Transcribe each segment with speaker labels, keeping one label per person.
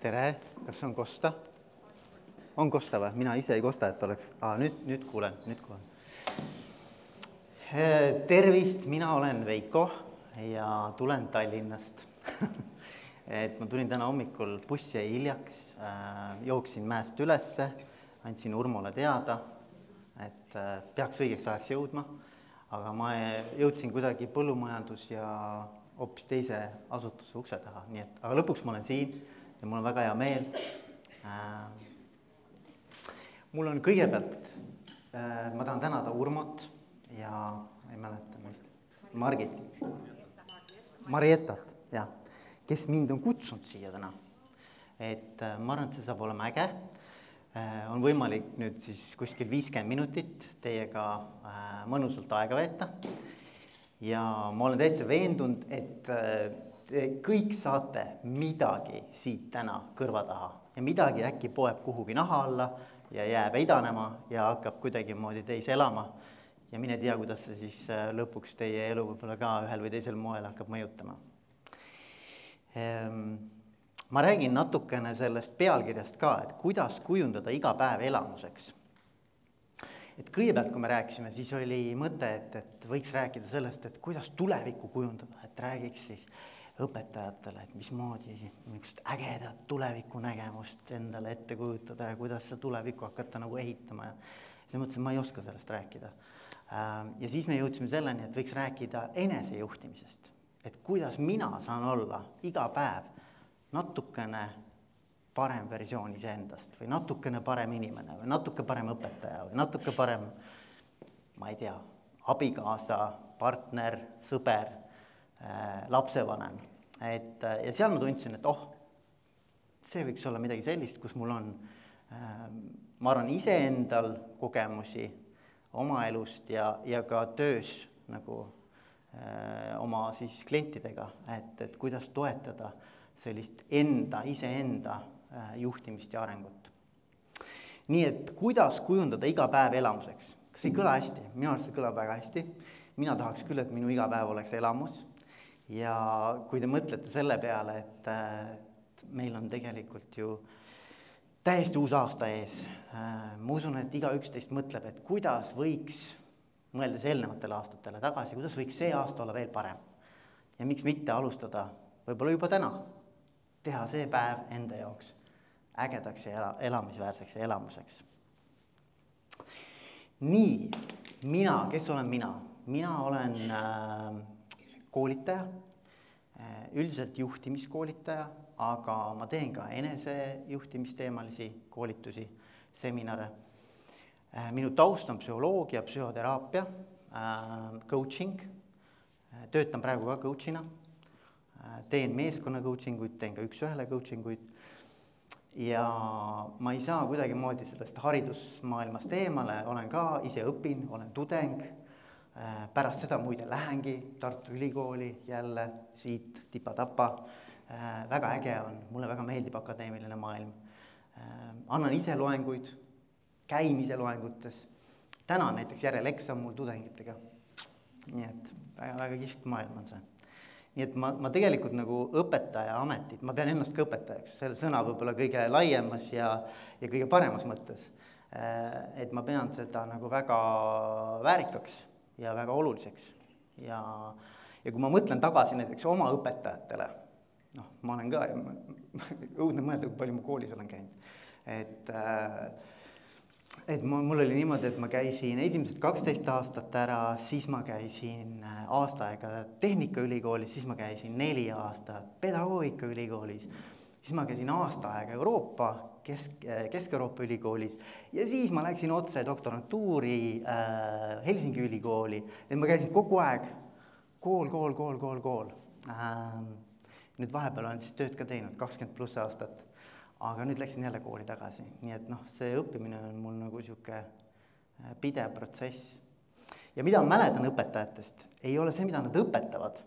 Speaker 1: tere, kas on kosta? on kosta või? mina ise ei kosta, et oleks ah,, nüüd, nüüd kuulen, nüüd kuulen. tervist, mina olen Veiko ja tulen Tallinnast et ma tulin täna hommikul, buss jäi hiljaks äh,, jooksin mäest ülesse, andsin Urmole teada, et äh, peaks õigeks ajaks jõudma, aga ma jõudsin kuidagi põllumajandus ja hoopis teise asutuse ukse taha, nii et, aga lõpuks ma olen siin ja mul on väga hea meel äh,. mul on kõigepealt äh,, ma tahan tänada Urmot ja ei mäleta mõistet, Margit, Marietat, jah, kes mind on kutsunud siia täna. et äh, ma arvan, et see saab olema äge äh,. on võimalik nüüd siis kuskil viiskümmend minutit teiega äh, mõnusalt aega veeta ja ma olen täitsa veendunud, et äh, te kõik saate midagi siit täna kõrva taha ja midagi äkki poeb kuhugi naha alla ja jääb idanema ja hakkab kuidagimoodi teis elama. ja mine tea, kuidas see siis äh, lõpuks teie elu võib-olla ka ühel või teisel moel hakkab mõjutama. Ehm, ma räägin natukene sellest pealkirjast ka, et kuidas kujundada iga päev elamuseks et kõigepealt, kui me rääkisime, siis oli mõte, et, et võiks rääkida sellest, et kuidas tulevikku kujundada, et räägiks siis õpetajatele, et mismoodi niisugust ägedat tulevikunägemust endale ette kujutada ja kuidas seda tulevikku hakata nagu ehitama ja siis mõtlesin, ma ei oska sellest rääkida. ja siis me jõudsime selleni, et võiks rääkida enesejuhtimisest, et kuidas mina saan olla iga päev natukene parem versioon iseendast või natukene parem inimene või natuke parem õpetaja või natuke parem, ma ei tea, abikaasa, partner, sõber lapsevanem. et äh, ja seal ma tundsin, et oh, see võiks olla midagi sellist, kus mul on äh,, ma arvan, iseendal kogemusi oma elust ja, ja ka töös nagu äh, oma siis klientidega, et, et kuidas toetada sellist enda, iseenda Äh, juhtimist ja arengut. nii et kuidas kujundada iga päev elamuseks, kas ei kõla hästi, minu arust see kõlab väga hästi. mina tahaks küll, et minu igapäev oleks elamus. Ja kui te mõtlete selle peale, et, meil on tegelikult ju täiesti uus aasta ees. Äh, ma usun, et igaüks teist mõtleb, et kuidas võiks, mõeldes eelnevatele aastatele tagasi, kuidas võiks see aasta olla veel parem. ja miks mitte alustada võib-olla juba täna, teha see päev enda jaoks ägedaks ja ela, elamisväärseks ja elamuseks. nii, mina, kes olen mina? mina olen äh, koolitaja üldiselt juhtimiskoolitaja, aga ma teen ka enesejuhtimisteemalisi koolitusi, seminare. Minu taust on psühholoogia, psühhoteraapia coaching. Töötan praegu ka coach'ina. Teen meeskonna coaching uid, teen ka üks-ühele coaching uid ja ma ei saa kuidagimoodi sellest haridusmaailmast eemale, olen ka, ise õpin, olen tudeng. Äh, pärast seda muide lähengi Tartu Ülikooli jälle siit tipa-tapa. Äh, väga äge on, mulle väga meeldib akadeemiline maailm. Äh, annan ise loenguid, käin ise loengutes. täna näiteks järeleksam mul tudengitega. nii et väga-väga kihvt maailm on see nii et ma, ma tegelikult nagu õpetaja ametit, ma pean ennast ka õpetajaks, selle sõna võib-olla kõige laiemas ja, ja kõige paremas mõttes. Et ma pean seda nagu väga väärikaks ja väga oluliseks. Ja, ja kui ma mõtlen tagasi näiteks oma õpetajatele, noh, ma olen ka, õudne mõelda, kui palju ma koolis olen käinud, et äh, et ma, mul oli niimoodi, et ma käisin esimesed kaksteist aastat ära, siis ma käisin äh, aasta aega Tehnikaülikoolis, siis ma käisin neli aastat Pedagoogikaülikoolis, siis ma käisin aasta aega Euroopa Kesk, äh, Kesk-Euroopa Ülikoolis ja siis ma läksin otse doktorantuuri äh, Helsingi ülikooli, et ma käisin kogu aeg kool, kool, kool, kool, kool ähm,. nüüd vahepeal olen siis tööd ka teinud, kakskümmend pluss aastat aga nüüd läksin jälle kooli tagasi, nii et noh, see õppimine on mul nagu sihuke äh, pidev protsess. ja mida ma mäletan õpetajatest, ei ole see, mida nad õpetavad,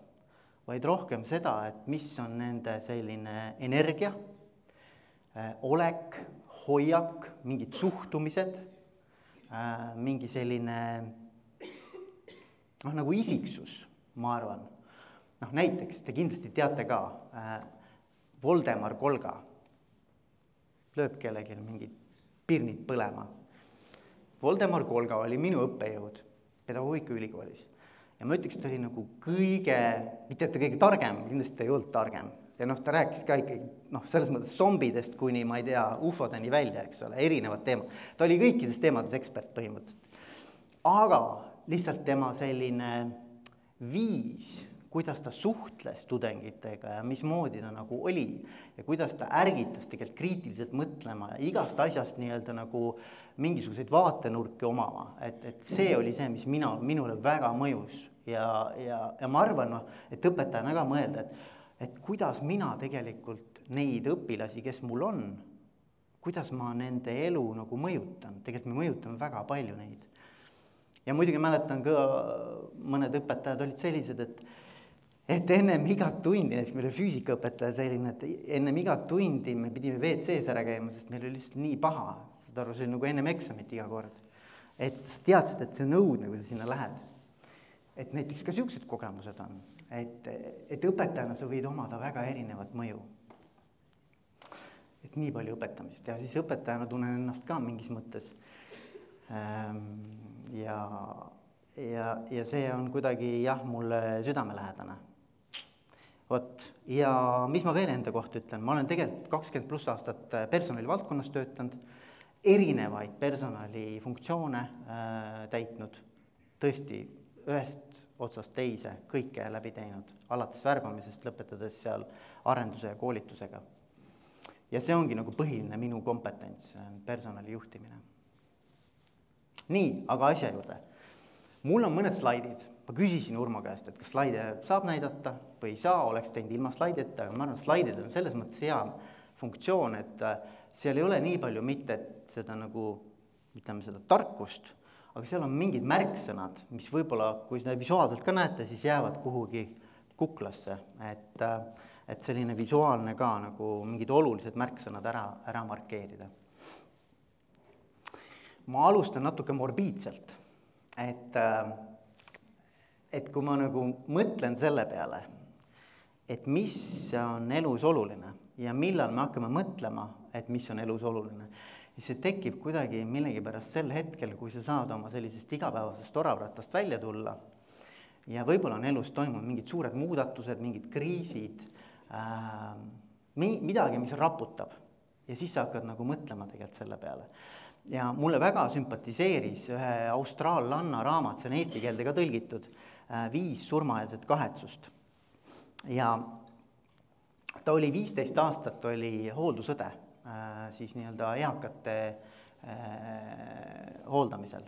Speaker 1: vaid rohkem seda, et mis on nende selline energia, äh, olek, hoiak, mingid suhtumised, äh, mingi selline noh, nagu isiksus, ma arvan. noh, näiteks te kindlasti teate ka Voldemar Kolga lööb kellelgi mingid pirnid põlema. Voldemar Kolga oli minu õppejõud pedagoogikaülikoolis ja ma ütleks, ta oli nagu kõige, mitte et ta kõige targem, kindlasti ta ei olnud targem. ja noh, ta rääkis ka ikkagi noh, selles mõttes zombidest kuni ma ei tea, ufodeni välja, eks ole, erinevad teemad. ta oli kõikides teemades ekspert põhimõtteliselt. aga lihtsalt tema selline viis kuidas ta suhtles tudengitega ja mismoodi ta nagu oli ja kuidas ta ärgitas tegelikult kriitiliselt mõtlema ja igast asjast nii-öelda nagu mingisuguseid vaatenurki omama, et, et see oli see, mis mina, minule väga mõjus ja, ja, ja ma arvan, noh, et õpetajana ka mõelda, et, et kuidas mina tegelikult neid õpilasi, kes mul on, kuidas ma nende elu nagu mõjutan, tegelikult me mõjutame väga palju neid. ja muidugi mäletan ka, mõned õpetajad olid sellised, et et ennem igat tundi, näiteks meil oli füüsikaõpetaja selline, et ennem igat tundi me pidime WC-s ära käima, sest meil oli lihtsalt nii paha. saad aru, see oli nagu ennem eksamit iga kord. et teadsid, et see on õudne, kui sa sinna lähed. Et näiteks ka siuksed kogemused on, et, et õpetajana sa võid omada väga erinevat mõju. et nii palju õpetamist ja siis õpetajana tunnen ennast ka mingis mõttes. Ähm,. ja, ja, ja see on kuidagi jah, mulle südamelähedane. Vot, ja mis ma veel enda kohta ütlen, ma olen tegelikult kakskümmend pluss aastat personalivaldkonnas töötanud, erinevaid personalifunktsioone äh, täitnud, tõesti ühest otsast teise kõike läbi teinud, alates värbamisest, lõpetades seal arenduse ja koolitusega. ja see ongi nagu põhiline minu kompetents, personali juhtimine. nii, aga asja juurde. mul on mõned slaidid ma küsisin Urmo käest, et kas slaide saab näidata või ei saa, oleks teinud ilma slaidideta, aga ma arvan, et slaidid on selles mõttes hea funktsioon, et äh, seal ei ole nii palju mitte seda nagu ütleme, seda tarkust, aga seal on mingid märksõnad, mis võib-olla, kui seda visuaalselt ka näete, siis jäävad kuhugi kuklasse, et, äh, et selline visuaalne ka nagu mingid olulised märksõnad ära, ära markeerida. ma alustan natuke morbiidselt, et äh, et kui ma nagu mõtlen selle peale, et mis on elus oluline ja millal me hakkame mõtlema, et mis on elus oluline, siis see tekib kuidagi millegipärast sel hetkel, kui sa saad oma sellisest igapäevasest oravrattast välja tulla ja võib-olla on elus toimunud mingid suured muudatused, mingid kriisid äh,, mi-, midagi, mis raputab. ja siis sa hakkad nagu mõtlema tegelikult selle peale. ja mulle väga sümpatiseeris ühe austraallanna raamat, see on eesti keelde ka tõlgitud Äh, viis surmaeelset kahetsust. ja ta oli viisteist aastat, oli hooldusõde siis nii-öelda eakate äh, hooldamisel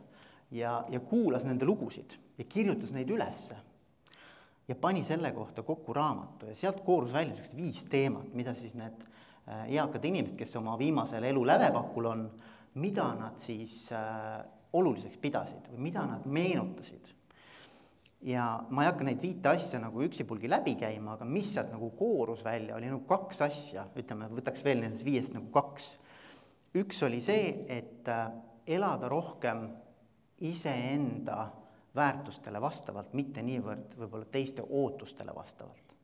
Speaker 1: ja, ja kuulas nende lugusid ja kirjutas neid ülesse. ja pani selle kohta kokku raamatu ja sealt koorus välja niisugused viis teemat, mida siis need eakad inimesed, kes oma viimasel elu lävepakul on, mida nad siis äh, oluliseks pidasid või mida nad meenutasid ja ma ei hakka neid viite asja nagu üksipulgi läbi käima, aga mis sealt nagu koorus välja, oli nagu kaks asja, ütleme, võtaks veel nendest viiest nagu kaks. üks oli see, et äh, elada rohkem iseenda väärtustele vastavalt, mitte niivõrd võib-olla teiste ootustele vastavalt.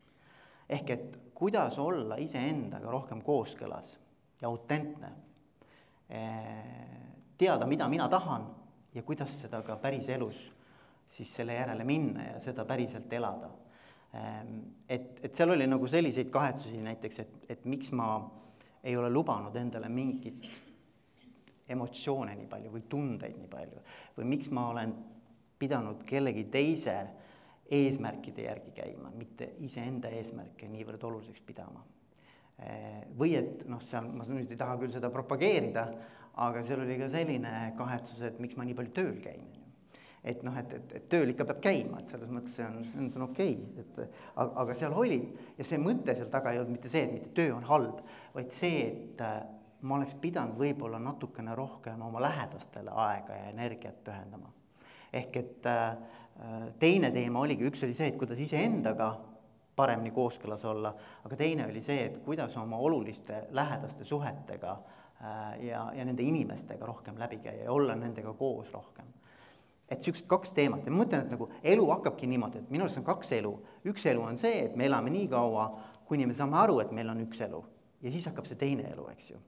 Speaker 1: ehk et kuidas olla iseendaga rohkem kooskõlas ja autentne. Äh, teada, mida mina tahan ja kuidas seda ka päriselus siis selle järele minna ja seda päriselt elada. Ehm, et, et seal oli nagu selliseid kahetsusi näiteks, et, et miks ma ei ole lubanud endale mingit emotsioone nii palju või tundeid nii palju või miks ma olen pidanud kellegi teise eesmärkide järgi käima, mitte iseenda eesmärke niivõrd oluliseks pidama. Ehm, või et noh, seal ma nüüd ei taha küll seda propageerida, aga seal oli ka selline kahetsus, et miks ma nii palju tööl käin et noh, et, et, et tööl ikka peab käima, et selles mõttes see on, see on, see on okei okay,, et aga, aga seal oli ja see mõte seal taga ei olnud mitte see, et mitte töö on halb, vaid see, et äh, ma oleks pidanud võib-olla natukene rohkem oma lähedastele aega ja energiat pühendama. ehk et äh, äh, teine teema oligi, üks oli see, et kuidas iseendaga paremini kooskõlas olla, aga teine oli see, et kuidas oma oluliste lähedaste suhetega ja, ja nende inimestega rohkem läbi käia ja olla nendega koos rohkem et niisugused kaks teemat ja ma mõtlen, et nagu elu hakkabki niimoodi, et minu arust on kaks elu. üks elu on see, et me elame nii kaua, kuni me saame aru, et meil on üks elu. ja siis hakkab see teine elu, eks ju.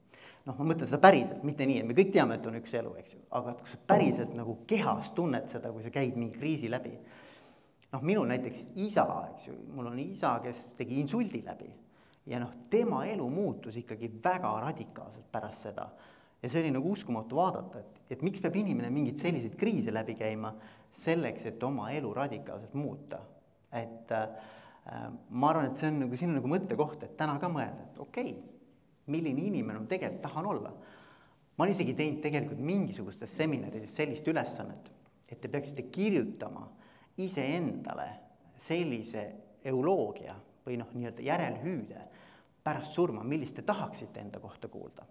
Speaker 1: noh, ma mõtlen seda päriselt, mitte nii, et me kõik teame, et on üks elu, eks ju, aga kui sa päriselt nagu kehas tunned seda, kui sa käid mingi kriisi läbi. noh, minul näiteks isa, eks ju, mul on isa, kes tegi insuldi läbi ja noh, tema elu muutus ikkagi väga radikaalselt pärast seda. Ja see oli nagu uskumatu vaadata, et, et miks peab inimene mingeid selliseid kriise läbi käima selleks, et oma elu radikaalselt muuta. et äh, ma arvan, et see on nagu, siin on nagu mõttekoht, et täna ka mõelda, et okei okay,, milline inimene ma tegelikult tahan olla. ma olen isegi teinud tegelikult mingisugustes seminarides sellist ülesannet, et te peaksite kirjutama iseendale sellise euloogia või noh, nii-öelda järelhüüde pärast surma, millist te tahaksite enda kohta kuulda.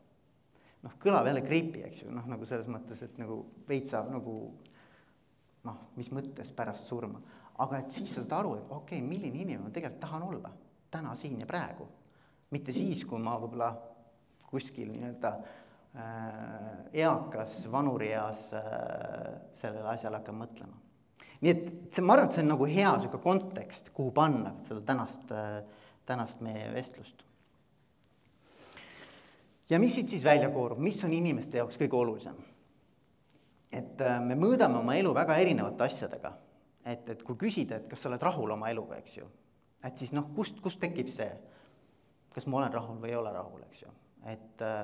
Speaker 1: Noh, kõlab jälle creepy, eks ju, noh, nagu selles mõttes, et nagu veits saab nagu noh, mis mõttes pärast surma, aga et siis sa saad aru, et okei okay,, milline inimene ma tegelikult tahan olla täna, siin ja praegu. mitte siis, kui ma võib-olla kuskil nii-öelda äh, eakas vanurieas äh, sellele asjale hakkan mõtlema. nii et see, ma arvan, et see on nagu hea niisugune kontekst, kuhu panna seda tänast äh,, tänast meie vestlust ja mis siit siis välja koorub, mis on inimeste jaoks kõige olulisem? et äh, me mõõdame oma elu väga erinevate asjadega. et, et kui küsida, et kas sa oled rahul oma eluga, eks ju, et siis noh, kust, kust tekib see, kas ma olen rahul või ei ole rahul, eks ju, et äh,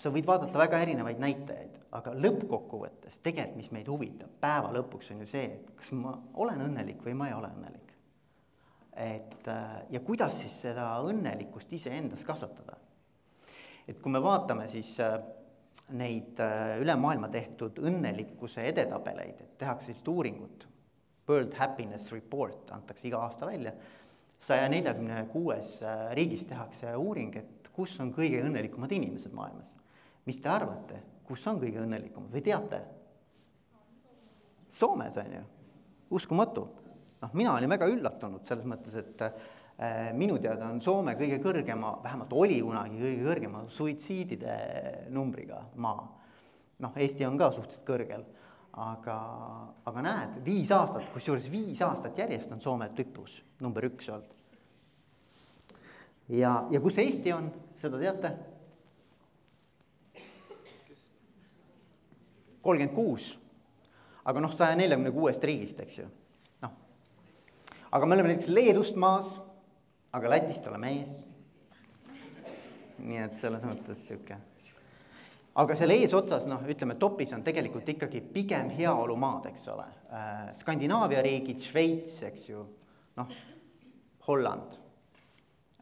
Speaker 1: sa võid vaadata väga erinevaid näitajaid, aga lõppkokkuvõttes tegelikult, mis meid huvitab päeva lõpuks, on ju see, et kas ma olen õnnelik või ma ei ole õnnelik. et äh, ja kuidas siis seda õnnelikkust iseendas kasvatada et kui me vaatame siis äh, neid äh, üle maailma tehtud õnnelikkuse edetabeleid, et tehakse sellist uuringut, World Happiness Report antakse iga aasta välja, saja neljakümne kuues äh, riigis tehakse uuring, et kus on kõige õnnelikumad inimesed maailmas. mis te arvate, kus on kõige õnnelikumad või teate? Soomes on ju, uskumatu. noh, mina olin väga üllatunud selles mõttes, et minu teada on Soome kõige kõrgema, vähemalt oli kunagi kõige kõrgema suitsiidide numbriga maa. noh, Eesti on ka suhteliselt kõrgel, aga, aga näed, viis aastat, kusjuures viis aastat järjest on Soome tipus, number üks olnud. ja, ja kus Eesti on, seda teate? kolmkümmend kuus, aga noh, saja neljakümne kuuest riigist, eks ju, noh. aga me oleme näiteks Leedust maas aga Lätist oleme ees. nii et selles mõttes sihuke. aga seal eesotsas, noh, ütleme topis on tegelikult ikkagi pigem heaolumaad, eks ole. Äh, Skandinaavia riigid, Šveits, eks ju, noh, Holland.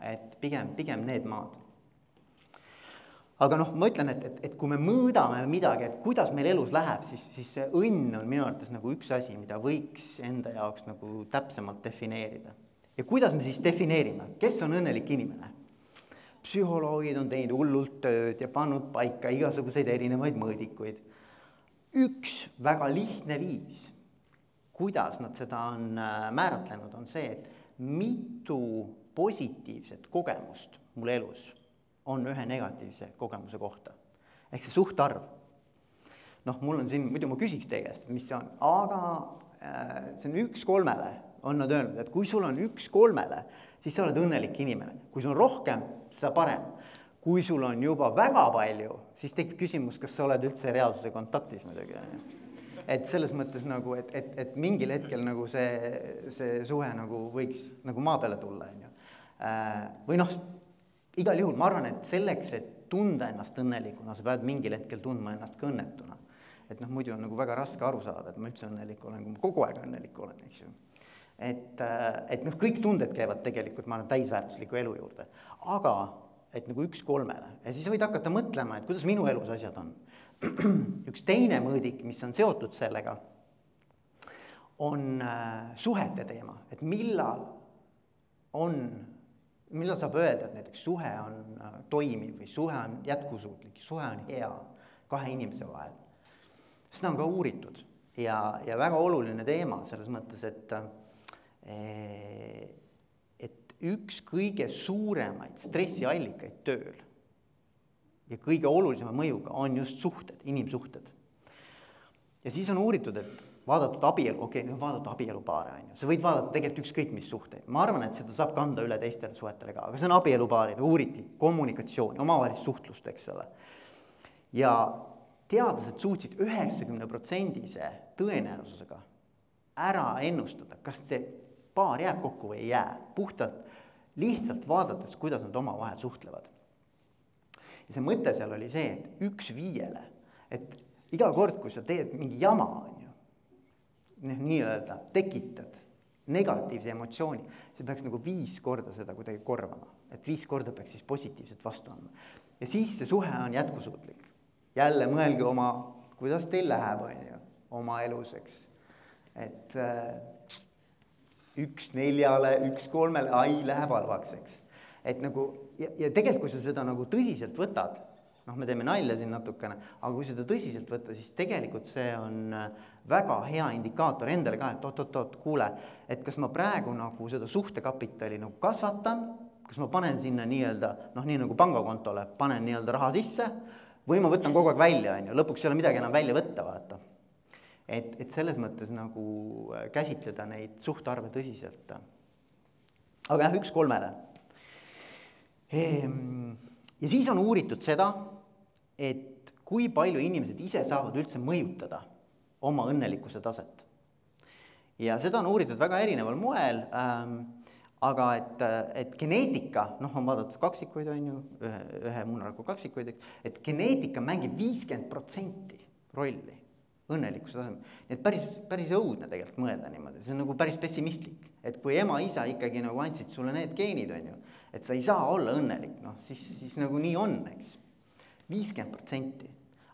Speaker 1: et pigem, pigem need maad aga noh, ma ütlen, et, et, et kui me mõõdame midagi, et kuidas meil elus läheb, siis, siis see õnn on minu arvates nagu üks asi, mida võiks enda jaoks nagu täpsemalt defineerida ja kuidas me siis defineerime, kes on õnnelik inimene? psühholoogid on teinud hullult tööd ja pannud paika igasuguseid erinevaid mõõdikuid. üks väga lihtne viis, kuidas nad seda on äh, määratlenud, on see, et mitu positiivset kogemust mul elus on ühe negatiivse kogemuse kohta. ehk see suhtarv. noh, mul on siin, muidu ma küsiks teie käest, mis see on, aga äh, see on üks kolmele on nad öelnud, et kui sul on üks kolmele, siis sa oled õnnelik inimene, kui sul on rohkem, seda parem. kui sul on juba väga palju, siis tekib küsimus, kas sa oled üldse reaalsuse kontaktis muidugi, on ju. et selles mõttes nagu, et, et, et mingil hetkel nagu see, see suhe nagu võiks nagu maa peale tulla, on ju. Äh, või noh, igal juhul ma arvan, et selleks, et tunda ennast õnnelikuna, sa pead mingil hetkel tundma ennast ka õnnetuna. et noh, muidu on nagu väga raske aru saada, et ma üldse õnnelik olen, kui ma kogu aeg õnnelik olen, eks ju et, äh, et noh, kõik tunded käivad tegelikult, ma arvan, täisväärtusliku elu juurde, aga et nagu üks kolmele ja siis võid hakata mõtlema, et kuidas minu elus asjad on. üks teine mõõdik, mis on seotud sellega, on äh, suhete teema, et millal on, millal saab öelda, et näiteks suhe on äh, toimiv või suhe on jätkusuutlik, suhe on hea kahe inimese vahel. seda on ka uuritud ja, ja väga oluline teema selles mõttes, et et üks kõige suuremaid stressiallikaid tööl ja kõige olulisema mõjuga on just suhted, inimsuhted. ja siis on uuritud, et vaadatud abielu, okei okay,, vaadata abielupaare on ju, sa võid vaadata tegelikult ükskõik mis suhteid, ma arvan, et seda saab kanda üle teistele suhetele ka, aga see on abielupaarid, uuriti kommunikatsiooni, omavahelist suhtlust, eks ole. ja teadlased suutsid üheksakümne protsendise tõenäosusega ära ennustada, kas see paar jääb kokku või ei jää, puhtalt lihtsalt vaadates, kuidas nad omavahel suhtlevad. ja see mõte seal oli see, et üks viiele, et iga kord, kui sa teed mingi jama, on ju, noh, nii-öelda tekitad negatiivse emotsiooni, see peaks nagu viis korda seda kuidagi korvama, et viis korda peaks siis positiivset vastu andma. ja siis see suhe on jätkusuutlik. jälle mõelge oma, kuidas teil läheb, on ju, oma elus, eks. et äh, üks neljale, üks kolmele, ai, läheb halvaks, eks. et nagu ja, ja tegelikult, kui sa seda nagu tõsiselt võtad, noh, me teeme nalja siin natukene, aga kui seda tõsiselt võtta, siis tegelikult see on äh, väga hea indikaator endale ka, et oot-oot-oot, kuule, et kas ma praegu nagu seda suhtekapitali nagu kasvatan, kas ma panen sinna nii-öelda noh, nii nagu pangakontole panen nii-öelda raha sisse või ma võtan kogu aeg välja, on ju, lõpuks ei ole midagi enam välja võtta, vaata et, et selles mõttes nagu äh, käsitleda neid suhtarve tõsiselt. aga jah, üks kolmele. Ehm, ja siis on uuritud seda, et kui palju inimesed ise saavad üldse mõjutada oma õnnelikkuse taset. ja seda on uuritud väga erineval moel ähm, aga et, et geneetika, noh, on vaadatud kaksikuid, on ju, ühe, ühe muunaraku kaksikuid, et geneetika mängib viiskümmend protsenti rolli õnnelikkuse tasemel. et päris, päris õudne tegelikult mõelda niimoodi, see on nagu päris pessimistlik. et kui ema-isa ikkagi nagu andsid sulle need geenid, on ju, et sa ei saa olla õnnelik, noh siis, siis nagu nii on, eks. viiskümmend protsenti.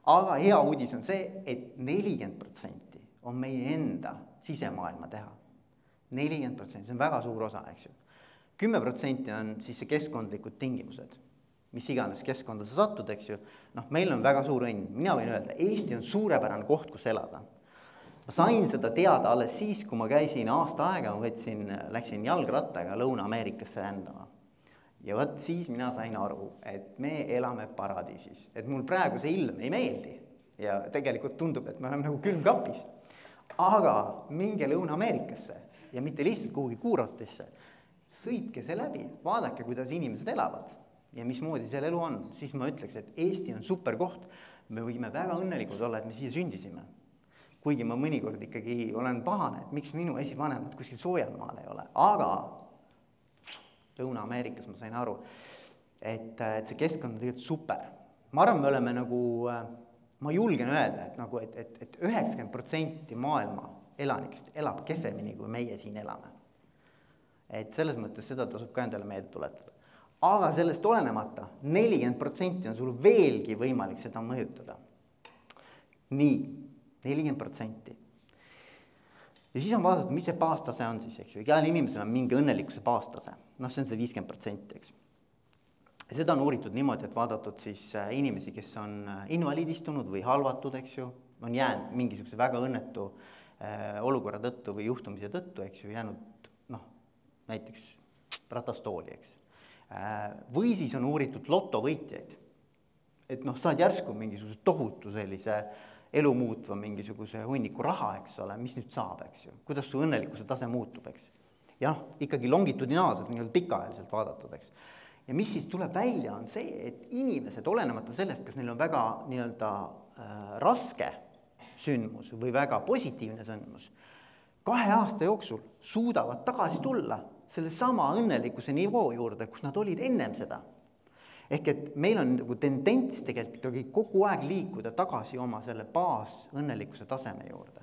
Speaker 1: aga hea uudis on see et, et nelikümmend protsenti on meie enda sisemaailma teha. nelikümmend protsenti, see on väga suur osa, eks ju. kümme protsenti on siis see keskkondlikud tingimused mis iganes keskkonda sa satud, eks ju, noh, meil on väga suur õnn, mina võin öelda, Eesti on suurepärane koht, kus elada. ma sain seda teada alles siis, kui ma käisin aasta aega, ma võtsin, läksin jalgrattaga Lõuna-Ameerikasse rändama. ja vot siis mina sain aru, et me elame paradiisis, et mul praegu see ilm ei meeldi. Ja tegelikult tundub, et me oleme nagu külmkapis. aga minge Lõuna-Ameerikasse ja mitte lihtsalt kuhugi kuuratesse, sõitke see läbi, vaadake, kuidas inimesed elavad ja mismoodi seal elu on, siis ma ütleks, et Eesti on super koht. me võime väga õnnelikud olla, et me siia sündisime. kuigi ma mõnikord ikkagi olen pahane, et miks minu esivanemad kuskil soojal maal ei ole, aga Lõuna-Ameerikas ma sain aru, et, et see keskkond on tegelikult super. ma arvan, me oleme nagu, ma julgen öelda, et nagu, et, et, et üheksakümmend protsenti maailma elanikest elab kehvemini, kui meie siin elame. et selles mõttes seda tasub ka endale meelde tuletada aga sellest olenemata nelikümmend protsenti on sul veelgi võimalik seda mõjutada. nii, nelikümmend protsenti. ja siis on vaadatud, mis see baastase on siis, eks ju, igal inimesel on mingi õnnelikkuse baastase, noh, see on see viiskümmend protsenti, eks. ja seda on uuritud niimoodi, et vaadatud siis äh, inimesi, kes on äh, invaliidistunud või halvatud, eks ju, on jäänud mingisuguse väga õnnetu äh, olukorra tõttu või juhtumise tõttu, eks ju, jäänud noh, näiteks ratastooli, eks või siis on uuritud lotovõitjaid. et noh, saad järsku mingisuguse tohutu sellise elu muutva mingisuguse hunniku raha, eks ole, mis nüüd saab, eks ju, kuidas su õnnelikkuse tase muutub, eks. ja noh, ikkagi longitudinaalselt, nii-öelda pikaajaliselt vaadatud, eks. ja mis siis tuleb välja, on see, et inimesed, olenemata sellest, kas neil on väga nii-öelda äh, raske sündmus või väga positiivne sündmus, kahe aasta jooksul suudavad tagasi tulla sellesama õnnelikkuse nivoo juurde, kus nad olid ennem seda. ehk et meil on nagu tendents tegelikult ikkagi kogu aeg liikuda tagasi oma selle baasõnnelikkuse taseme juurde.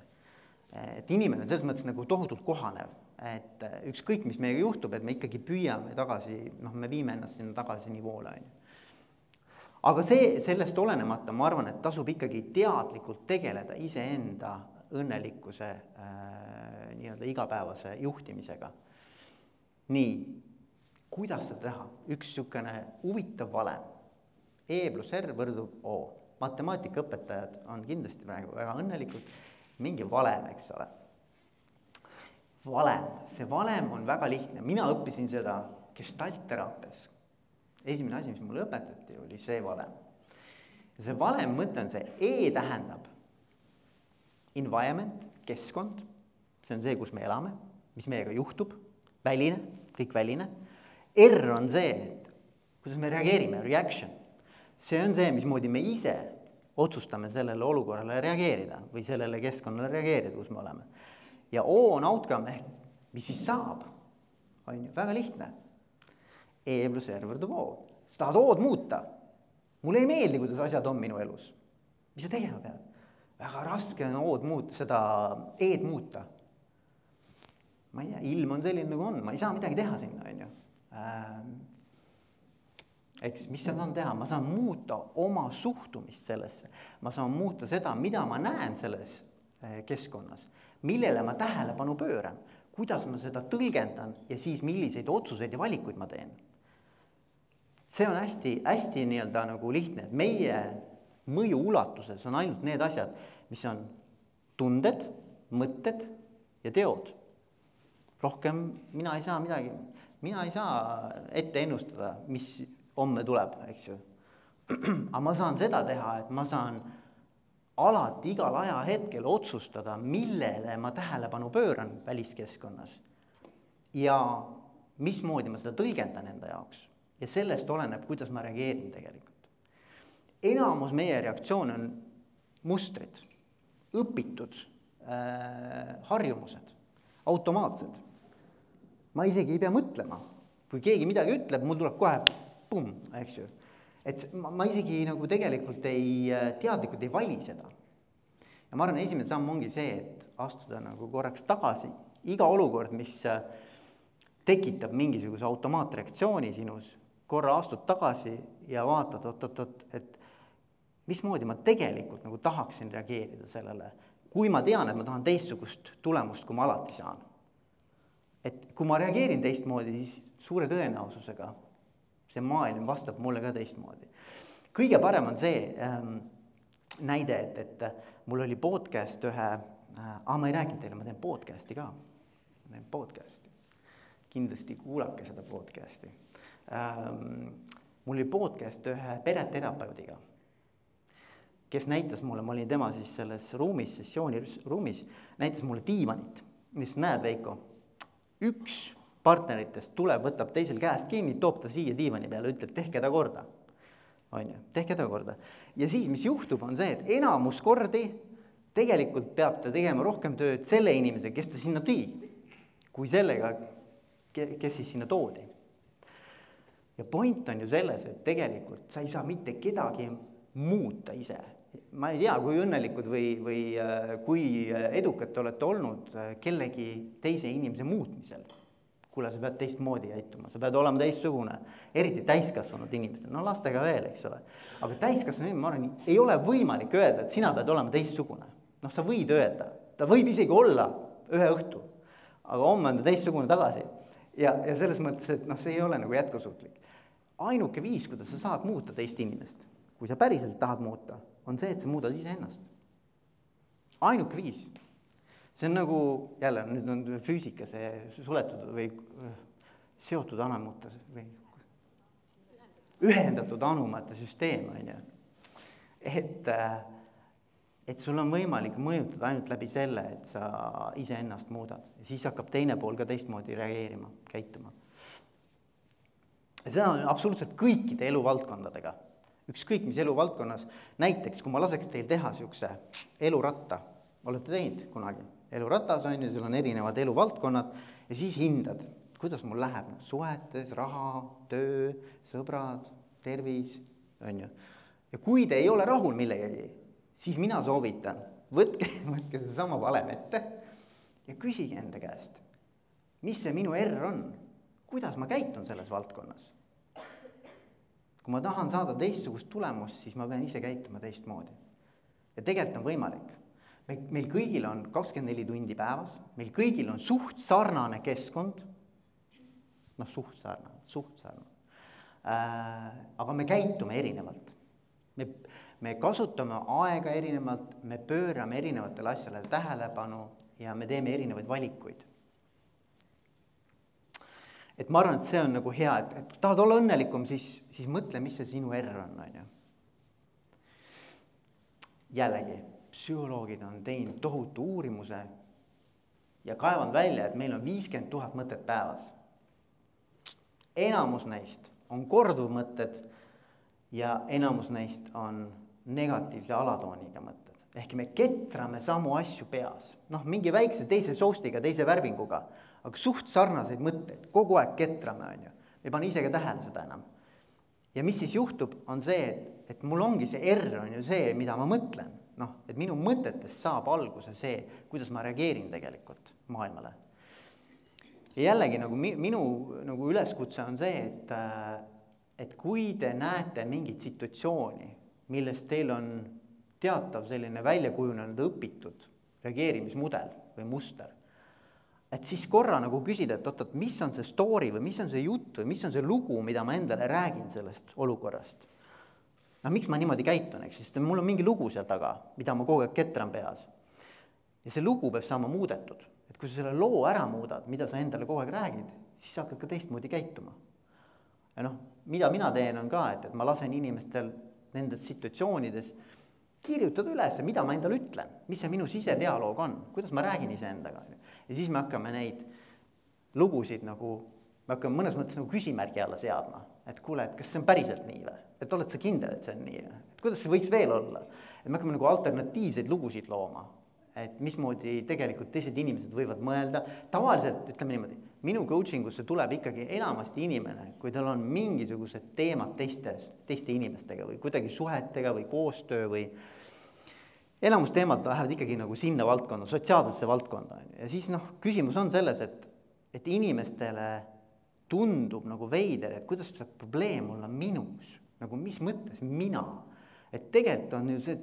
Speaker 1: et inimene on selles mõttes nagu tohutult kohanev, et ükskõik, mis meiega juhtub, et me ikkagi püüame tagasi, noh, me viime ennast sinna tagasi nivoole, on ju. aga see, sellest olenemata ma arvan, et tasub ikkagi teadlikult tegeleda iseenda õnnelikkuse äh, nii-öelda igapäevase juhtimisega nii, kuidas seda teha, üks niisugune huvitav valem. E pluss R võrdub O, matemaatikaõpetajad on kindlasti praegu väga õnnelikud, mingi valem, eks ole. valem, see valem on väga lihtne, mina õppisin seda gestaltteraapias. esimene asi, mis mulle õpetati, oli see valem. see valem mõte on see, E tähendab environment keskkond, see on see, kus me elame, mis meiega juhtub, väline, kõik väline. R on see, et kuidas me reageerime, reaction. see on see, mismoodi me ise otsustame sellele olukorrale reageerida või sellele keskkonnale reageerida, kus me oleme. ja O on outcome ehk mis siis saab, on ju, väga lihtne. E pluss R võrdub O, sa tahad O-d muuta. mulle ei meeldi, kuidas asjad on minu elus. mis sa tegema pead? väga raske on O-d muuta, seda E-d muuta. Ma ei tea, ilm on selline, nagu on, ma ei saa midagi teha sinna, on ju. Ähm, eks, mis ma saan teha, ma saan muuta oma suhtumist sellesse, ma saan muuta seda, mida ma näen selles eh, keskkonnas, millele ma tähelepanu pööran, kuidas ma seda tõlgendan ja siis milliseid otsuseid ja valikuid ma teen. see on hästi-hästi nii-öelda nagu lihtne, et meie mõju ulatuses on ainult need asjad, mis on tunded, mõtted ja teod. Rohkem mina ei saa midagi, mina ei saa ette ennustada, mis homme tuleb, eks ju. aga ma saan seda teha, et ma saan alati igal ajahetkel otsustada, millele ma tähelepanu pööran väliskeskkonnas. ja mismoodi ma seda tõlgendan enda jaoks ja sellest oleneb, kuidas ma reageerin tegelikult. enamus meie reaktsioone on mustrid, õpitud äh, harjumused, automaatsed. Ma isegi ei pea mõtlema, kui keegi midagi ütleb, mul tuleb kohe pumm, eks ju. et ma, ma isegi nagu tegelikult ei, teadlikult ei vali seda. ja ma arvan, esimene samm ongi see, et astuda nagu korraks tagasi, iga olukord, mis tekitab mingisuguse automaatreaktsiooni sinus, korra astud tagasi ja vaatad oot-oot-oot, et mismoodi ma tegelikult nagu tahaksin reageerida sellele, kui ma tean, et ma tahan teistsugust tulemust, kui ma alati saan. Et kui ma reageerin teistmoodi, siis suure tõenäosusega see maailm vastab mulle ka teistmoodi. kõige parem on see ähm, näide, et, et mul oli podcast ühe äh,, aa, ma ei rääkinud teile, ma teen podcast'i ka, ma teen podcast'i. kindlasti kuulake seda podcast'i ähm,. mul oli podcast ühe pereterapeudiga, kes näitas mulle, ma olin tema siis selles ruumis, sessiooni ruumis, näitas mulle diivanit. ütles, näed, Veiko, üks partneritest tuleb, võtab teisel käest kinni, toob ta siia diivani peale, ütleb, tehke ta korda. on ju, tehke ta korda. ja siis, mis juhtub, on see, et enamus kordi tegelikult peab ta tegema rohkem tööd selle inimesega, kes ta sinna tõi, kui sellega, kes siis sinna toodi. ja point on ju selles, et tegelikult sa ei saa mitte kedagi muuta ise ma ei tea, kui õnnelikud või, või äh, kui edukad te olete olnud äh, kellegi teise inimese muutmisel kuule, sa pead teistmoodi käituma, sa pead olema teistsugune. eriti täiskasvanud inimestel, no lastega veel, eks ole. aga täiskasvanud inimene, ma arvan, ei ole võimalik öelda, et sina pead olema teistsugune. noh, sa võid öelda, ta võib isegi olla ühe õhtu, aga homme on ta teistsugune tagasi. ja, ja selles mõttes, et noh, see ei ole nagu jätkusuutlik. ainuke viis, kuidas sa saad muuta teist inimest, kui sa päriselt tahad muuta, on see, et sa muudad iseennast. ainuke viis see on nagu jälle nüüd on füüsika, see suletud või seotud anumate või ühendatud anumate süsteem on ju. et, et sul on võimalik mõjutada ainult läbi selle, et sa iseennast muudad siis hakkab teine pool ka teistmoodi reageerima, käituma. seda on absoluutselt kõikide eluvaldkondadega, ükskõik mis eluvaldkonnas, näiteks kui ma laseks teil teha niisuguse eluratta, olete teinud kunagi? eluratas on ju, sul on erinevad eluvaldkonnad ja siis hindad, kuidas mul läheb noh, suhetes, raha, töö, sõbrad, tervis, on ju. ja kui te ei ole rahul millegagi, siis mina soovitan, võtke, võtke seesama valem ette ja küsige enda käest, mis see minu R on, kuidas ma käitun selles valdkonnas. Kui ma tahan saada teistsugust tulemust, siis ma pean ise käituma teistmoodi. ja tegelikult on võimalik me, meil kõigil on kakskümmend neli tundi päevas, meil kõigil on suht sarnane keskkond. noh, suht sarnane, suht sarnane äh,. aga me käitume erinevalt. me, me kasutame aega erinevalt, me pöörame erinevatele asjadele tähelepanu ja me teeme erinevaid valikuid. Et ma arvan, et see on nagu hea, et, et tahad olla õnnelikum, siis, siis mõtle, mis see sinu R on, on ju. jällegi psühholoogid on teinud tohutu uurimuse ja kaevanud välja, et meil on viiskümmend tuhat mõtet päevas. enamus neist on korduvmõtted ja enamus neist on negatiivse alatooniga mõtted. ehk me ketrame samu asju peas, noh, mingi väikse teise soustiga, teise värvinguga, aga suht sarnaseid mõtteid, kogu aeg ketrame, on ju. ei pane ise ka tähele seda enam. ja mis siis juhtub, on see, et, et mul ongi see R on ju see, mida ma mõtlen. noh, et minu mõtetest saab alguse see, kuidas ma reageerin tegelikult maailmale. ja jällegi nagu mi-, minu nagu üleskutse on see, et äh, et kui te näete mingit situatsiooni, milles teil on teatav selline välja kujunenud õpitud reageerimismudel või muster, et siis korra nagu küsida, et oot-oot, mis on see story või mis on see jutt või mis on see lugu, mida ma endale räägin sellest olukorrast. noh, miks ma niimoodi käitun, eks, sest mul on mingi lugu seal taga, mida ma kogu aeg ketran peas. ja see lugu peab saama muudetud, et kui sa selle loo ära muudad, mida sa endale kogu aeg räägid, siis sa hakkad ka teistmoodi käituma ja noh, mida mina teen, on ka, et, et ma lasen inimestel nendes situatsioonides kirjutada üles, mida ma endale ütlen, mis see minu sisedialoog on, kuidas ma räägin iseendaga. ja siis me hakkame neid lugusid nagu, me hakkame mõnes mõttes nagu küsimärgi alla seadma, et kuule, et kas see on päriselt nii või, et oled sa kindel, et see on nii, et kuidas see võiks veel olla. et me hakkame nagu alternatiivseid lugusid looma, et mismoodi tegelikult teised inimesed võivad mõelda, tavaliselt ütleme niimoodi minu coaching usse tuleb ikkagi enamasti inimene, kui tal on mingisugused teemad teistes, teiste inimestega või kuidagi suhetega või koostöö või enamus teemad lähevad ikkagi nagu sinna valdkonda, sotsiaalsesse valdkonda, on ju, ja siis noh, küsimus on selles, et, et inimestele tundub nagu veider, et kuidas saab probleem olla minus, nagu mis mõttes mina. et tegelikult on ju see,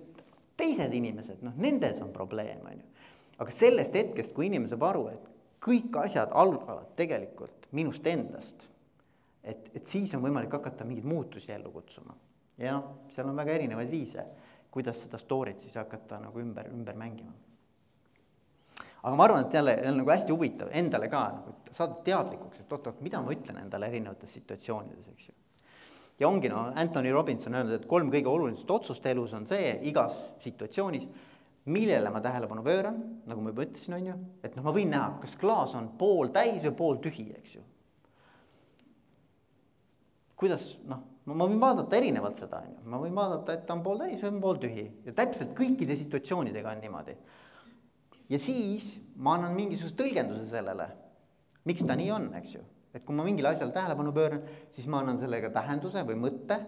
Speaker 1: teised inimesed, noh, nendes on probleem, on ju. aga sellest hetkest, kui inimene saab aru, et kõik asjad algavad tegelikult minust endast. et, et siis on võimalik hakata mingeid muutusi ellu kutsuma. ja noh, seal on väga erinevaid viise, kuidas seda story't siis hakata nagu ümber, ümber mängima. aga ma arvan, et jälle, jälle nagu hästi huvitav endale ka nagu saada teadlikuks, et oot-oot, mida ma ütlen endale erinevates situatsioonides, eks ju ja ongi noh, Anthony Robbins on öelnud, et kolm kõige olulisemat otsust elus on see igas situatsioonis millele ma tähelepanu pööran, nagu ma juba ütlesin, on ju, et noh, ma võin näha, kas klaas on pooltäis või pooltühi, eks ju. kuidas noh, ma võin vaadata erinevalt seda, on ju, ma võin vaadata, et ta on pooltäis või pooltühi. Ja täpselt kõikide situatsioonidega on niimoodi. ja siis ma annan mingisuguse tõlgenduse sellele, miks ta nii on, eks ju, et kui ma mingile asjale tähelepanu pööran, siis ma annan sellega tähenduse või mõtte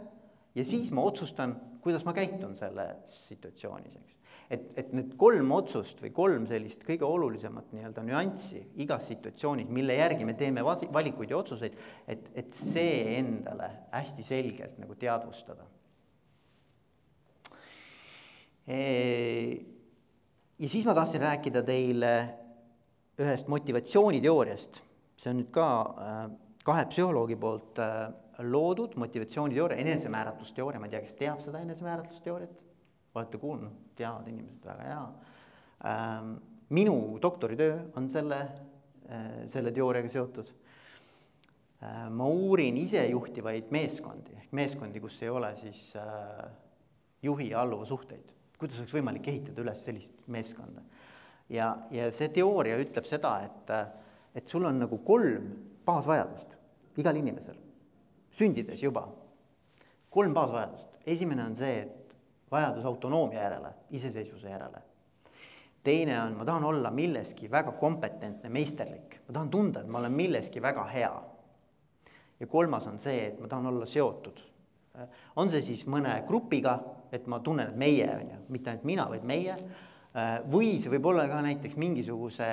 Speaker 1: ja siis ma otsustan, kuidas ma käitun selles situatsioonis, eks et, et need kolm otsust või kolm sellist kõige olulisemat nii-öelda nüanssi igas situatsioonis, mille järgi me teeme valikuid ja otsuseid, et, et see endale hästi selgelt nagu teadvustada. ja siis ma tahtsin rääkida teile ühest motivatsiooniteooriast, see on nüüd ka äh, kahe psühholoogi poolt äh, loodud motivatsiooniteooria, enesemääratlusteooria, ma ei tea, kes teab seda enesemääratlusteooriat olete kuulnud, teavad inimesed, väga hea. Ähm, minu doktoritöö on selle, äh, selle teooriaga seotud. Äh, ma uurin isejuhtivaid meeskondi ehk meeskondi, kus ei ole siis äh, juhi ja alluva suhteid. kuidas oleks võimalik ehitada üles sellist meeskonda? ja, ja see teooria ütleb seda, et, et sul on nagu kolm baasvajadust igal inimesel, sündides juba. kolm baasvajadust, esimene on see, et vajadus autonoomia järele, iseseisvuse järele. teine on, ma tahan olla milleski väga kompetentne, meisterlik, ma tahan tunda, et ma olen milleski väga hea. ja kolmas on see, et ma tahan olla seotud. on see siis mõne grupiga, et ma tunnen, et meie on ju, mitte ainult mina, vaid meie. või see võib olla ka näiteks mingisuguse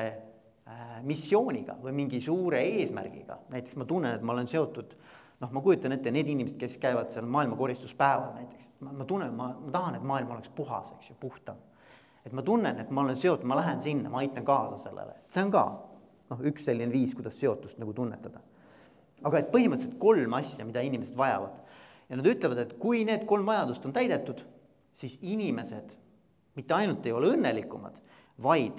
Speaker 1: äh, missiooniga või mingi suure eesmärgiga, näiteks ma tunnen, et ma olen seotud noh, ma kujutan ette need inimesed, kes käivad seal maailmakoristuspäeval näiteks, ma, ma tunnen, ma, ma tahan, et maailm oleks puhas, eks ju, puhtam. et ma tunnen, et ma olen seotud, ma lähen sinna, ma aitan kaasa sellele, see on ka noh, üks selline viis, kuidas seotust nagu tunnetada. aga et põhimõtteliselt kolm asja, mida inimesed vajavad ja nad ütlevad, et kui need kolm vajadust on täidetud, siis inimesed mitte ainult ei ole õnnelikumad, vaid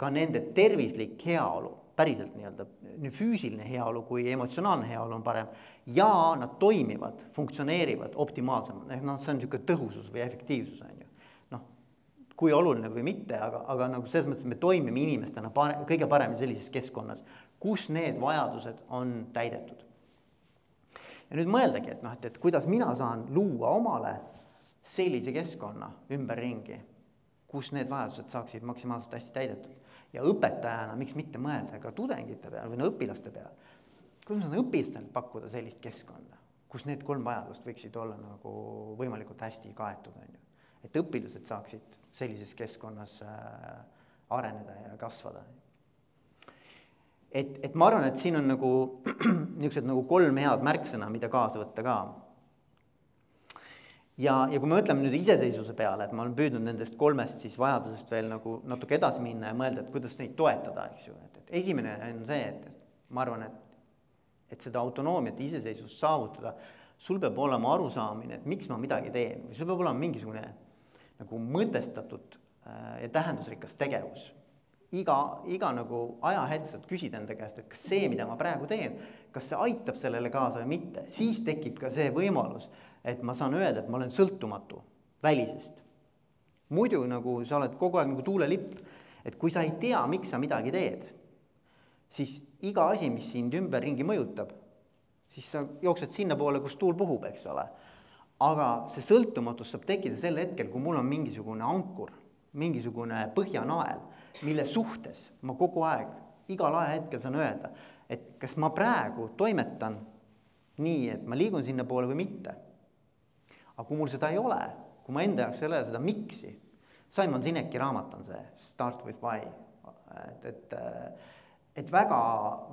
Speaker 1: ka nende tervislik heaolu päriselt nii-öelda nii füüsiline heaolu kui emotsionaalne heaolu on parem ja nad toimivad, funktsioneerivad optimaalsemalt, ehk noh, see on niisugune tõhusus või efektiivsus, on ju. noh, kui oluline või mitte, aga, aga nagu selles mõttes, me toimime inimestena pare-, kõige paremini sellises keskkonnas, kus need vajadused on täidetud. ja nüüd mõeldagi, et noh, et, et kuidas mina saan luua omale sellise keskkonna ümberringi, kus need vajadused saaksid maksimaalselt hästi täidetud. Ja õpetajana, miks mitte mõelda ka tudengite peale või no õpilaste peale, kuidas ma saan õpilastele pakkuda sellist keskkonda, kus need kolm vajadust võiksid olla nagu võimalikult hästi kaetud, on ju. et õpilased saaksid sellises keskkonnas äh, areneda ja kasvada. et, et ma arvan, et siin on nagu niisugused nagu kolm head märksõna, mida kaasa võtta ka. Ja, ja kui me mõtleme nüüd iseseisvuse peale, et ma olen püüdnud nendest kolmest siis vajadusest veel nagu natuke edasi minna ja mõelda, et kuidas neid toetada, eks ju, et, et esimene on see, et, et ma arvan, et et seda autonoomiat, iseseisvust saavutada, sul peab olema arusaamine, et miks ma midagi teen või sul peab olema mingisugune nagu mõtestatud äh, ja tähendusrikas tegevus. iga, iga nagu ajahetk saad küsida enda käest, et kas see, mida ma praegu teen, kas see aitab sellele kaasa või mitte, siis tekib ka see võimalus, et ma saan öelda, et ma olen sõltumatu välisest. muidu nagu sa oled kogu aeg nagu tuulelipp, et kui sa ei tea, miks sa midagi teed, siis iga asi, mis sind ümberringi mõjutab, siis sa jooksed sinnapoole, kus tuul puhub, eks ole aga see sõltumatus saab tekkida sel hetkel, kui mul on mingisugune ankur, mingisugune põhjanael, mille suhtes ma kogu aeg, igal ajahetkel saan öelda, et kas ma praegu toimetan nii, et ma liigun sinnapoole või mitte. Aga kui mul seda ei ole, kui ma enda jaoks ei ole seda miks'i, Simon Sineki raamat on see, Start with why, et, et et väga,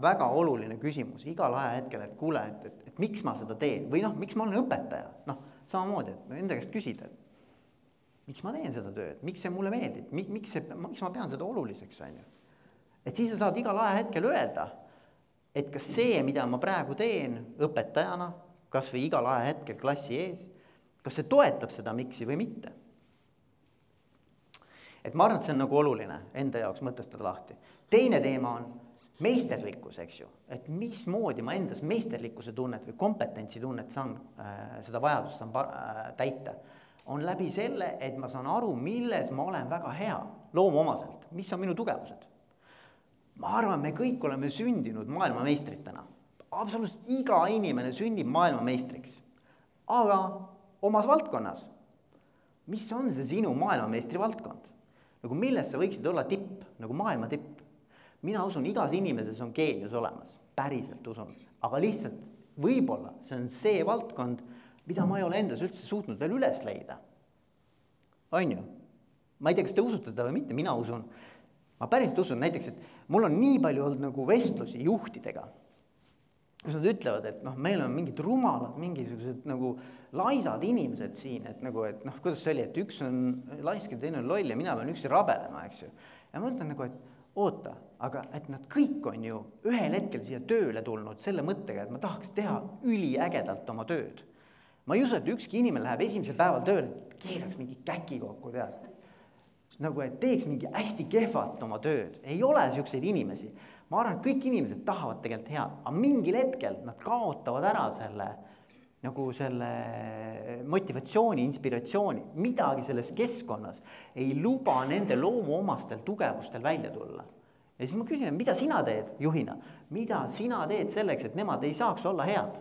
Speaker 1: väga oluline küsimus igal ajahetkel, et kuule, et, et, et miks ma seda teen või noh, miks ma olen õpetaja, noh samamoodi, et enda käest küsida, et miks ma teen seda tööd, miks see mulle meeldib, miks see, miks ma pean seda oluliseks, on ju. et siis sa saad igal ajahetkel öelda, et kas see, mida ma praegu teen õpetajana, kas või igal ajahetkel klassi ees, kas see toetab seda miks'i või mitte. et ma arvan, et see on nagu oluline enda jaoks mõtestada lahti. teine teema on meisterlikkus, eks ju, et mismoodi ma endas meisterlikkuse tunnet või kompetentsitunnet saan äh,, seda vajadust saan äh, täita, on läbi selle, et ma saan aru, milles ma olen väga hea loomuomaselt, mis on minu tugevused. ma arvan, me kõik oleme sündinud maailmameistritena, absoluutselt iga inimene sünnib maailmameistriks, aga omas valdkonnas. mis on see sinu maailmameistri valdkond? nagu milles sa võiksid olla tipp, nagu maailma tipp? mina usun, igas inimeses on geenius olemas, päriselt usun, aga lihtsalt võib-olla see on see valdkond, mida ma ei ole endas üldse suutnud veel üles leida. on ju? ma ei tea, kas te usute seda või mitte, mina usun. ma päriselt usun näiteks, et mul on nii palju olnud nagu vestlusi juhtidega, kus nad ütlevad, et noh, meil on mingid rumalad, mingisugused nagu laisad inimesed siin, et nagu, et noh, kuidas see oli, et üks on laisk ja teine on loll ja mina pean üksi rabelema, eks ju. ja ma mõtlen nagu, et oota, aga et nad kõik on ju ühel hetkel siia tööle tulnud selle mõttega, et ma tahaks teha üliägedalt oma tööd. ma ei usu, et ükski inimene läheb esimesel päeval tööle, keeraks mingi käki kokku, tead. nagu, et teeks mingi hästi kehvat oma tööd, ei ole siukseid inimesi. Ma arvan, et kõik inimesed tahavad tegelikult head, aga mingil hetkel nad kaotavad ära selle nagu selle motivatsiooni, inspiratsiooni, midagi selles keskkonnas ei luba nende loomuomastel tugevustel välja tulla. ja siis ma küsin, mida sina teed juhina, mida sina teed selleks, et nemad ei saaks olla head?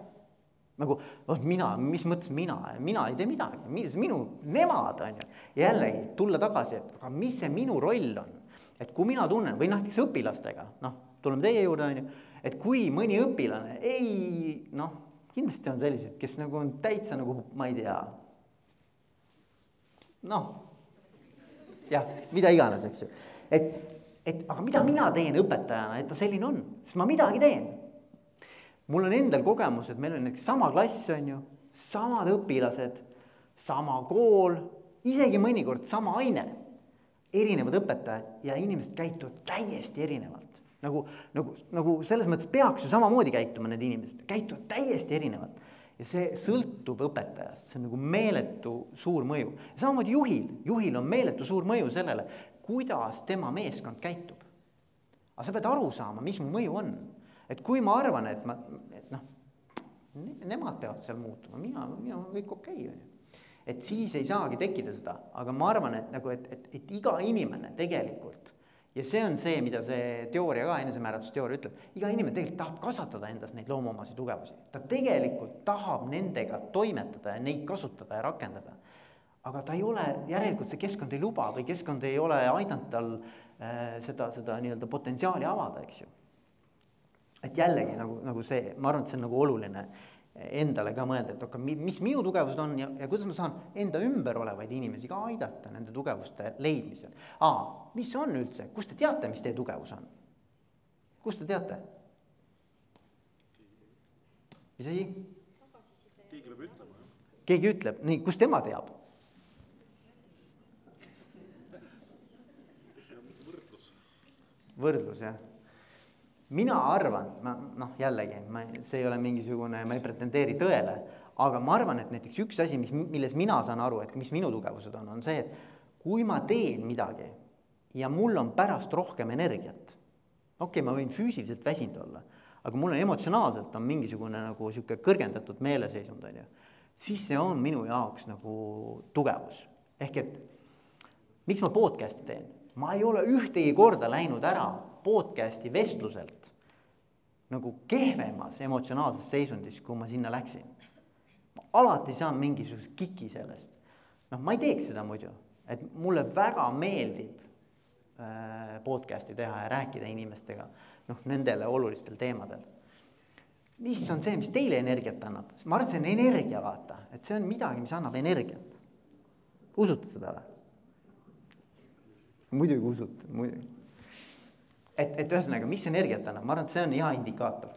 Speaker 1: nagu, oh mina, mis mõttes mina, mina ei tee midagi, minu, nemad on ju. jällegi tulla tagasi, et aga mis see minu roll on, et kui mina tunnen või noh, näiteks õpilastega, noh, tuleme teie juurde, on ju, et kui mõni õpilane ei noh kindlasti on selliseid, kes nagu on täitsa nagu ma ei tea. noh, jah, mida iganes, eks ju, et, et aga mida mina teen õpetajana, et ta selline on, sest ma midagi teen. mul on endal kogemus, et meil on näiteks sama klass, on ju, samad õpilased, sama kool, isegi mõnikord sama aine, erinevad õpetajad ja inimesed käituvad täiesti erinevalt nagu, nagu, nagu selles mõttes peaks ju samamoodi käituma need inimesed, käituvad täiesti erinevalt. ja see sõltub õpetajast, see on nagu meeletu suur mõju. samamoodi juhil, juhil on meeletu suur mõju sellele, kuidas tema meeskond käitub. aga sa pead aru saama, mis mu mõju on. et kui ma arvan, et ma, et noh, nemad peavad seal muutuma, mina, mina olen kõik okei okay,, on ju. et siis ei saagi tekkida seda, aga ma arvan, et nagu, et, et, et iga inimene tegelikult ja see on see, mida see teooria ka, enesemääratlusteooria ütleb, iga inimene tegelikult tahab kasvatada endas neid loomuomaseid tugevusi. ta tegelikult tahab nendega toimetada ja neid kasutada ja rakendada. aga ta ei ole, järelikult see keskkond ei luba või keskkond ei ole aidanud tal äh, seda, seda nii-öelda potentsiaali avada, eks ju. et jällegi nagu, nagu see, ma arvan, et see on nagu oluline endale ka mõelda, et aga mis minu tugevused on ja, ja kuidas ma saan enda ümber olevaid inimesi ka aidata nende tugevuste leidmisel. aa, mis on üldse, kust te teate, mis teie tugevus on? kust te teate? mis asi?
Speaker 2: keegi peab ütlema.
Speaker 1: keegi ütleb, nii, kust tema teab?
Speaker 2: võrdlus.
Speaker 1: võrdlus jah mina arvan, ma noh, jällegi ma, see ei ole mingisugune, ma ei pretendeeri tõele, aga ma arvan, et näiteks üks asi, mis, milles mina saan aru, et mis minu tugevused on, on see, et kui ma teen midagi ja mul on pärast rohkem energiat. okei okay,, ma võin füüsiliselt väsinud olla, aga mul on emotsionaalselt on mingisugune nagu sihuke kõrgendatud meeleseisund, on ju. siis see on minu jaoks nagu tugevus, ehk et miks ma podcast'i teen, ma ei ole ühtegi korda läinud ära podcast'i vestluselt nagu kehvemas emotsionaalses seisundis, kui ma sinna läksin. ma alati saan mingisuguse kiki sellest. noh, ma ei teeks seda muidu, et mulle väga meeldib äh, podcast'i teha ja rääkida inimestega noh, nendele olulistel teemadel. mis on see, mis teile energiat annab? ma arvan, et see on energia, vaata, et see on midagi, mis annab energiat. usute seda või? muidugi usute, muidugi et, et ühesõnaga, mis energiat annab, ma arvan, et see on hea indikaator.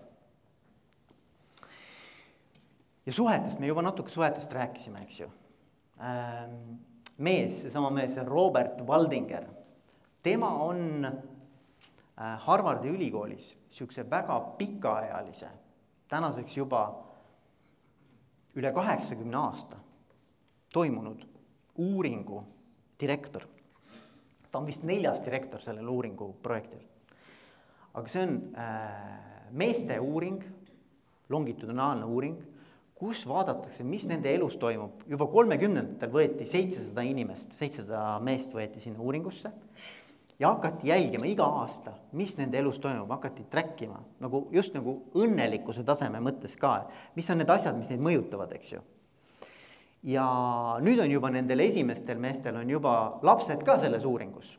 Speaker 1: ja suhetest, me juba natuke suhetest rääkisime, eks ju ähm,. mees, seesama mees, Robert Waldinger, tema on äh, Harvardi ülikoolis sihukese väga pikaajalise, tänaseks juba üle kaheksakümne aasta toimunud uuringu direktor. ta on vist neljas direktor sellel uuringu projektil aga see on äh, meeste uuring, longitudinaalne uuring, kus vaadatakse, mis nende elus toimub. juba kolmekümnendatel võeti seitsesada inimest, seitsesada meest võeti sinna uuringusse ja hakati jälgima iga aasta, mis nende elus toimub, hakati track ima nagu just nagu õnnelikkuse taseme mõttes ka, mis on need asjad, mis neid mõjutavad, eks ju. ja nüüd on juba nendel esimestel meestel on juba lapsed ka selles uuringus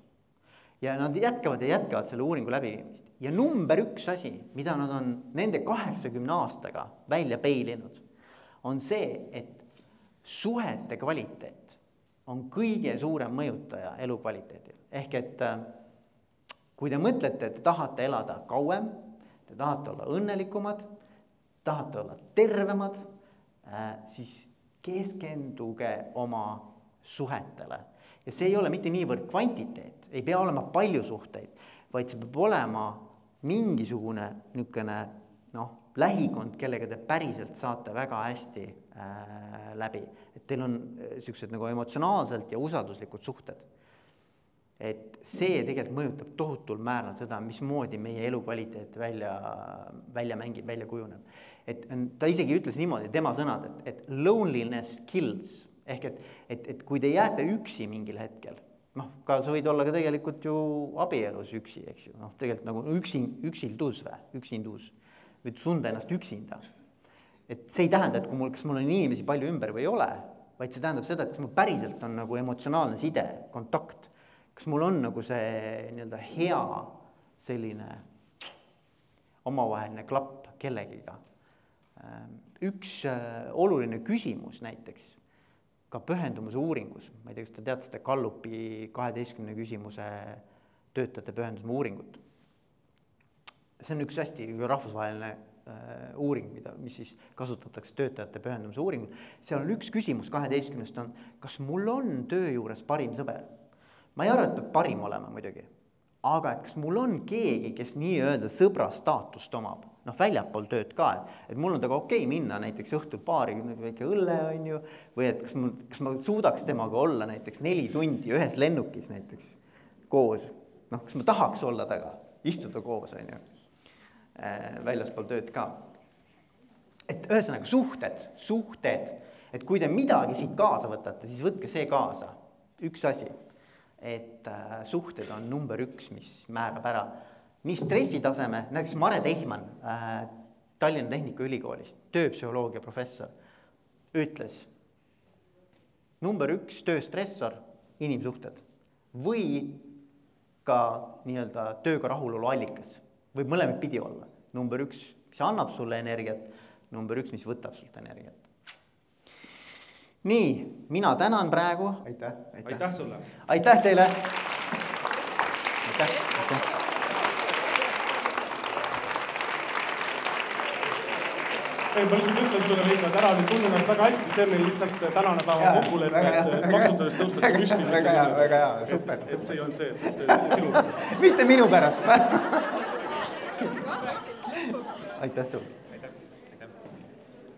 Speaker 1: ja nad jätkavad ja jätkavad selle uuringu läbiviimist ja number üks asi, mida nad on nende kaheksakümne aastaga välja peilinud, on see, et suhete kvaliteet on kõige suurem mõjutaja elukvaliteedil. ehk et äh, kui te mõtlete, et te tahate elada kauem, te tahate olla õnnelikumad, tahate olla tervemad, äh, siis keskenduge oma suhetele ja see ei ole mitte niivõrd kvantiteet, ei pea olema palju suhteid, vaid see peab olema mingisugune niisugune noh, lähikond, kellega te päriselt saate väga hästi äh, läbi. et teil on niisugused äh, nagu emotsionaalselt ja usalduslikud suhted. et see tegelikult mõjutab tohutul määral seda, mismoodi meie elukvaliteet välja, välja mängib, välja kujuneb. et ta isegi ütles niimoodi, tema sõnad, et, et loneliness kills ehk et, et, et kui te jääte üksi mingil hetkel, noh, ka sa võid olla ka tegelikult ju abielus üksi, eks ju, noh, tegelikult nagu üksi, üksildus või, üksindus. võid tunda ennast üksinda. et see ei tähenda, et kui mul, kas mul on inimesi palju ümber või ei ole, vaid see tähendab seda, et kas mul päriselt on nagu emotsionaalne side, kontakt. kas mul on nagu see nii-öelda hea selline omavaheline klapp kellegiga. üks äh, oluline küsimus näiteks ka pühendumuse uuringus, ma ei tea, kas te teate seda Gallupi kaheteistkümne küsimuse töötajate pühendusme uuringut. see on üks hästi rahvusvaheline äh, uuring, mida, mis siis kasutatakse töötajate pühendumise uuringul. seal on üks küsimus kaheteistkümnest on, kas mul on töö juures parim sõber? ma ei arva, et peab parim olema muidugi, aga et kas mul on keegi, kes nii-öelda sõbra staatust omab noh, väljapool tööd ka, et, et mul on temaga okei okay minna näiteks õhtul baari, väike õlle on ju. või et kas mul, kas ma suudaks temaga olla näiteks neli tundi ühes lennukis näiteks koos. noh, kas ma tahaks olla temaga, istuda koos, on ju äh,. väljaspool tööd ka. et ühesõnaga suhted, suhted, et kui te midagi siit kaasa võtate, siis võtke see kaasa, üks asi, et äh, suhted on number üks, mis määrab ära nii stressitaseme, näiteks Mare Tehman äh, Tallinna Tehnikaülikoolist, tööpsühholoogia professor, ütles number üks tööstressor, inimsuhted või ka nii-öelda tööga rahulolu allikas, võib mõlemat pidi olla. number üks, mis annab sulle energiat, number üks, mis võtab sult energiat. nii, mina tänan praegu, aitäh, aitäh,
Speaker 3: aitäh sulle.
Speaker 1: aitäh teile. aitäh, aitäh.
Speaker 3: Ei, ma lihtsalt ütlen sulle, Veiko, et ära nüüd tunne ennast väga hästi, see meil lihtsalt tänane päeva kokkulepe, et maksutades
Speaker 1: hea.
Speaker 3: tõustakse püsti.
Speaker 1: Väga hea, väga hea, super,
Speaker 3: et see ei olnud see, et sinu.
Speaker 1: mitte minu pärast aitäh sulle.